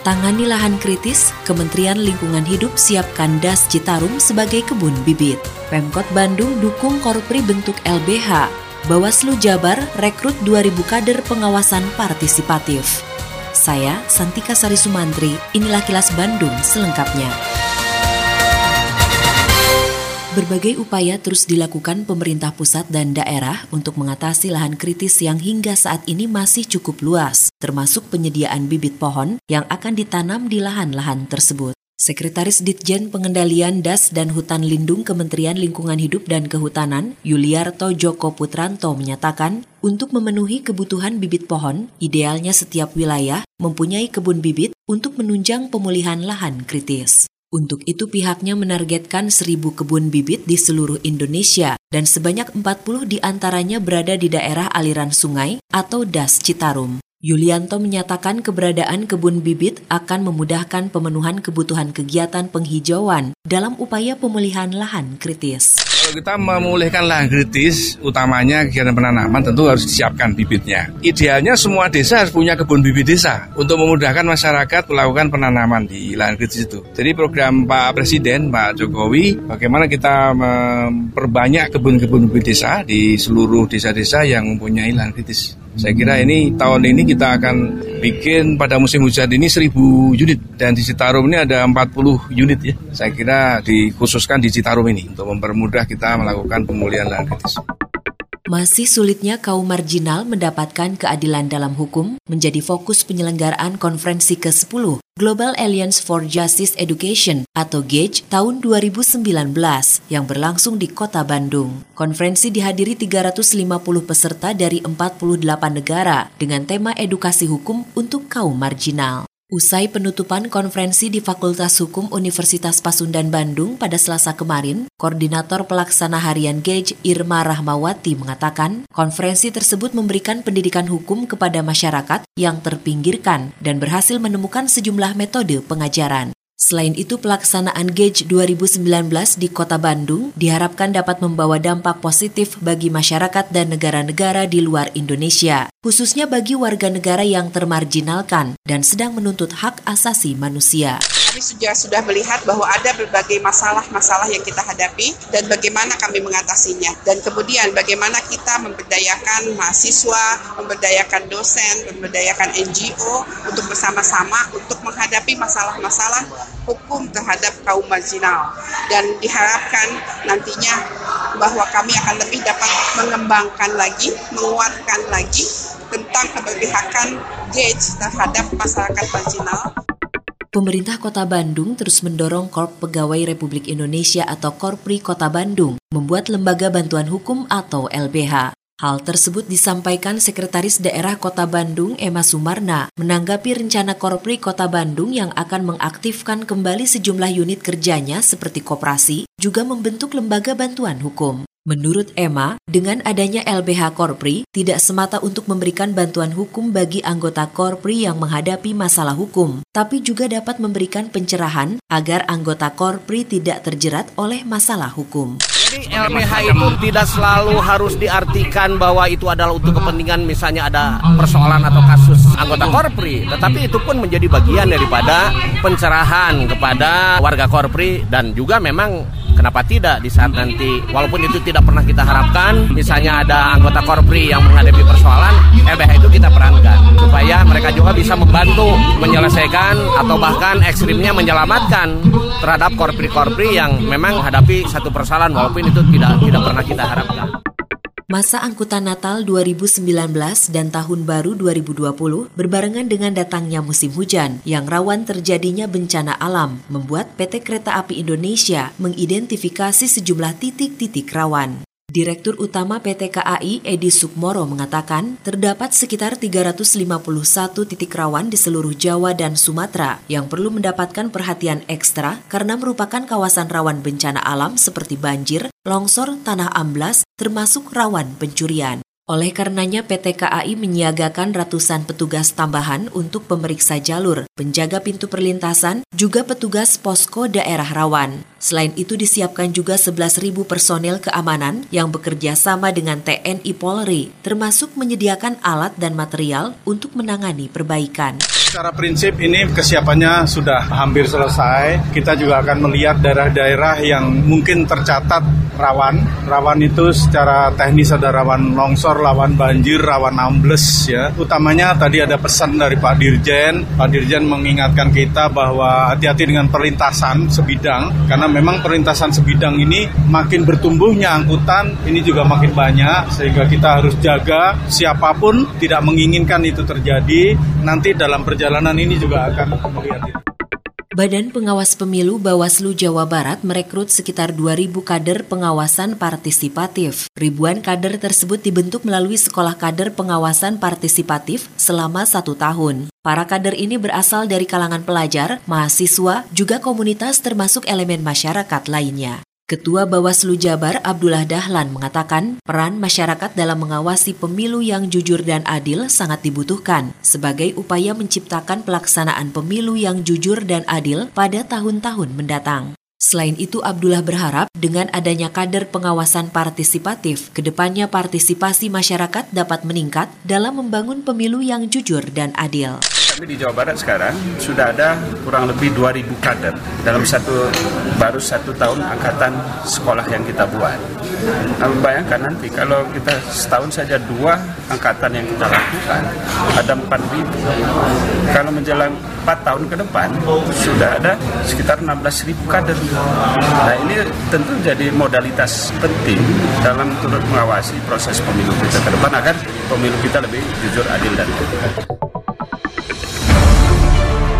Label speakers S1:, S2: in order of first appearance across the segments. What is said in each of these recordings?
S1: Tangani lahan kritis, Kementerian Lingkungan Hidup siapkan das Citarum sebagai kebun bibit. Pemkot Bandung dukung korpri bentuk LBH. Bawaslu Jabar rekrut 2000 kader pengawasan partisipatif. Saya Santika Sari Sumantri, inilah kilas Bandung selengkapnya. Berbagai upaya terus dilakukan pemerintah pusat dan daerah untuk mengatasi lahan kritis yang hingga saat ini masih cukup luas, termasuk penyediaan bibit pohon yang akan ditanam di lahan-lahan tersebut. Sekretaris Ditjen Pengendalian Das dan Hutan Lindung Kementerian Lingkungan Hidup dan Kehutanan, Yuliarto Joko Putranto menyatakan, untuk memenuhi kebutuhan bibit pohon, idealnya setiap wilayah mempunyai kebun bibit untuk menunjang pemulihan lahan kritis. Untuk itu pihaknya menargetkan seribu kebun bibit di seluruh Indonesia dan sebanyak 40 di antaranya berada di daerah aliran sungai atau das Citarum. Yulianto menyatakan keberadaan kebun bibit akan memudahkan pemenuhan kebutuhan kegiatan penghijauan dalam upaya pemulihan lahan kritis.
S2: Kalau kita memulihkan lahan kritis, utamanya kegiatan penanaman tentu harus disiapkan bibitnya. Idealnya semua desa harus punya kebun bibit desa untuk memudahkan masyarakat melakukan penanaman di lahan kritis itu. Jadi program Pak Presiden, Pak Jokowi, bagaimana kita memperbanyak kebun-kebun bibit desa di seluruh desa-desa yang mempunyai lahan kritis. Saya kira ini tahun ini kita akan bikin pada musim hujan ini 1000 unit dan di Citarum ini ada 40 unit ya. Saya kira dikhususkan di Citarum ini untuk mempermudah kita melakukan pemulihan lahan kritis.
S1: Masih sulitnya kaum marginal mendapatkan keadilan dalam hukum menjadi fokus penyelenggaraan konferensi ke-10 Global Alliance for Justice Education atau GAGE tahun 2019 yang berlangsung di Kota Bandung. Konferensi dihadiri 350 peserta dari 48 negara dengan tema edukasi hukum untuk kaum marginal. Usai penutupan konferensi di Fakultas Hukum Universitas Pasundan Bandung pada Selasa kemarin, Koordinator Pelaksana Harian Gage Irma Rahmawati mengatakan, konferensi tersebut memberikan pendidikan hukum kepada masyarakat yang terpinggirkan dan berhasil menemukan sejumlah metode pengajaran. Selain itu, pelaksanaan GAGE 2019 di Kota Bandung diharapkan dapat membawa dampak positif bagi masyarakat dan negara-negara di luar Indonesia, khususnya bagi warga negara yang termarginalkan dan sedang menuntut hak asasi manusia
S3: kami sudah sudah melihat bahwa ada berbagai masalah-masalah yang kita hadapi dan bagaimana kami mengatasinya dan kemudian bagaimana kita memberdayakan mahasiswa, memberdayakan dosen, memberdayakan NGO untuk bersama-sama untuk menghadapi masalah-masalah hukum terhadap kaum marginal dan diharapkan nantinya bahwa kami akan lebih dapat mengembangkan lagi, menguatkan lagi tentang keberpihakan GAGE terhadap masyarakat marginal.
S1: Pemerintah Kota Bandung terus mendorong Korp Pegawai Republik Indonesia atau Korpri Kota Bandung membuat lembaga bantuan hukum atau LBH. Hal tersebut disampaikan Sekretaris Daerah Kota Bandung Emma Sumarna menanggapi rencana Korpri Kota Bandung yang akan mengaktifkan kembali sejumlah unit kerjanya seperti koperasi, juga membentuk lembaga bantuan hukum. Menurut Emma, dengan adanya LBH Korpri tidak semata untuk memberikan bantuan hukum bagi anggota Korpri yang menghadapi masalah hukum, tapi juga dapat memberikan pencerahan agar anggota Korpri tidak terjerat oleh masalah hukum.
S4: Jadi LBH itu tidak selalu harus diartikan bahwa itu adalah untuk kepentingan misalnya ada persoalan atau kasus anggota Korpri, tetapi itu pun menjadi bagian daripada pencerahan kepada warga Korpri dan juga memang Kenapa tidak di saat nanti walaupun itu tidak pernah kita harapkan misalnya ada anggota korpri yang menghadapi persoalan LBH itu kita perankan supaya mereka juga bisa membantu menyelesaikan atau bahkan ekstrimnya menyelamatkan terhadap korpri-korpri yang memang menghadapi satu persoalan walaupun itu tidak tidak pernah kita harapkan.
S1: Masa angkutan Natal 2019 dan Tahun Baru 2020 berbarengan dengan datangnya musim hujan yang rawan terjadinya bencana alam membuat PT Kereta Api Indonesia mengidentifikasi sejumlah titik-titik rawan. Direktur Utama PT KAI Edi Sukmoro mengatakan terdapat sekitar 351 titik rawan di seluruh Jawa dan Sumatera yang perlu mendapatkan perhatian ekstra karena merupakan kawasan rawan bencana alam seperti banjir, longsor, tanah amblas, termasuk rawan pencurian. Oleh karenanya PT KAI menyiagakan ratusan petugas tambahan untuk pemeriksa jalur, penjaga pintu perlintasan, juga petugas posko daerah rawan. Selain itu disiapkan juga 11.000 personel keamanan yang bekerja sama dengan TNI Polri, termasuk menyediakan alat dan material untuk menangani perbaikan.
S5: Secara prinsip ini kesiapannya sudah hampir selesai. Kita juga akan melihat daerah-daerah yang mungkin tercatat rawan. Rawan itu secara teknis ada rawan longsor, rawan banjir, rawan ambles ya. Utamanya tadi ada pesan dari Pak Dirjen. Pak Dirjen mengingatkan kita bahwa hati-hati dengan perlintasan sebidang karena memang perlintasan sebidang ini makin bertumbuhnya angkutan ini juga makin banyak sehingga kita harus jaga siapa pun tidak menginginkan itu terjadi nanti dalam perjalanan ini juga akan melihat itu.
S1: Badan Pengawas Pemilu Bawaslu Jawa Barat merekrut sekitar 2.000 kader pengawasan partisipatif. Ribuan kader tersebut dibentuk melalui Sekolah Kader Pengawasan Partisipatif selama satu tahun. Para kader ini berasal dari kalangan pelajar, mahasiswa, juga komunitas termasuk elemen masyarakat lainnya. Ketua Bawaslu Jabar Abdullah Dahlan mengatakan peran masyarakat dalam mengawasi pemilu yang jujur dan adil sangat dibutuhkan sebagai upaya menciptakan pelaksanaan pemilu yang jujur dan adil pada tahun-tahun mendatang. Selain itu, Abdullah berharap dengan adanya kader pengawasan partisipatif, ke depannya partisipasi masyarakat dapat meningkat dalam membangun pemilu yang jujur dan adil.
S6: Kami di Jawa Barat sekarang sudah ada kurang lebih 2.000 kader dalam satu baru satu tahun angkatan sekolah yang kita buat. Nah, bayangkan nanti kalau kita setahun saja dua angkatan yang kita lakukan ada 4.000. Kalau menjelang 4 tahun ke depan sudah ada sekitar 16.000 kader. Nah ini tentu jadi modalitas penting dalam turut mengawasi proses pemilu kita ke depan agar pemilu kita lebih jujur, adil dan adil.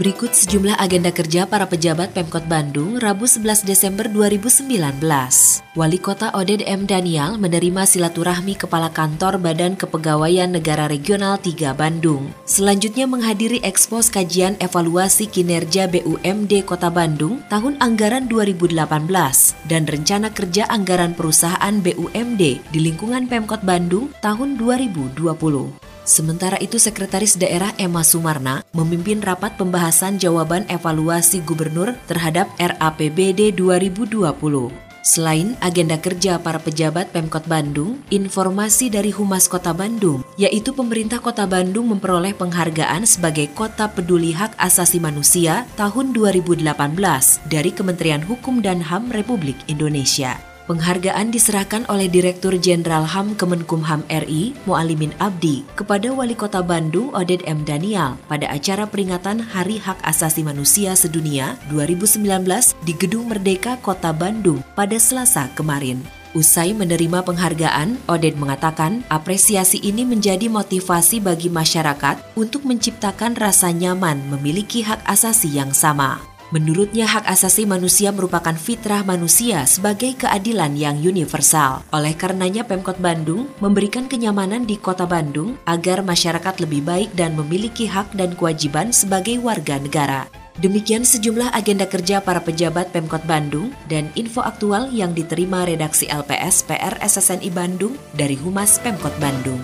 S1: Berikut sejumlah agenda kerja para pejabat Pemkot Bandung Rabu 11 Desember 2019. Wali Kota Oded M. Daniel menerima silaturahmi Kepala Kantor Badan Kepegawaian Negara Regional 3 Bandung. Selanjutnya menghadiri ekspos kajian evaluasi kinerja BUMD Kota Bandung tahun anggaran 2018 dan rencana kerja anggaran perusahaan BUMD di lingkungan Pemkot Bandung tahun 2020. Sementara itu Sekretaris Daerah Emma Sumarna memimpin rapat pembahasan jawaban evaluasi gubernur terhadap RAPBD 2020. Selain agenda kerja para pejabat Pemkot Bandung, informasi dari Humas Kota Bandung, yaitu pemerintah Kota Bandung memperoleh penghargaan sebagai Kota Peduli Hak Asasi Manusia tahun 2018 dari Kementerian Hukum dan HAM Republik Indonesia. Penghargaan diserahkan oleh Direktur Jenderal HAM Kemenkumham RI, Mualimin Abdi, kepada Wali Kota Bandung Oded M. Daniel pada acara peringatan Hari Hak Asasi Manusia Sedunia 2019 di Gedung Merdeka Kota Bandung pada Selasa kemarin. Usai menerima penghargaan, Oded mengatakan apresiasi ini menjadi motivasi bagi masyarakat untuk menciptakan rasa nyaman memiliki hak asasi yang sama. Menurutnya hak asasi manusia merupakan fitrah manusia sebagai keadilan yang universal. Oleh karenanya Pemkot Bandung memberikan kenyamanan di kota Bandung agar masyarakat lebih baik dan memiliki hak dan kewajiban sebagai warga negara. Demikian sejumlah agenda kerja para pejabat Pemkot Bandung dan info aktual yang diterima redaksi LPS PR SSNI Bandung dari Humas Pemkot Bandung.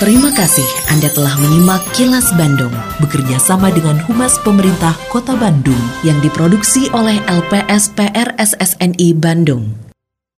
S1: Terima kasih Anda telah menyimak Kilas Bandung bekerja sama dengan Humas Pemerintah Kota Bandung yang diproduksi oleh LPS PR SSNI Bandung.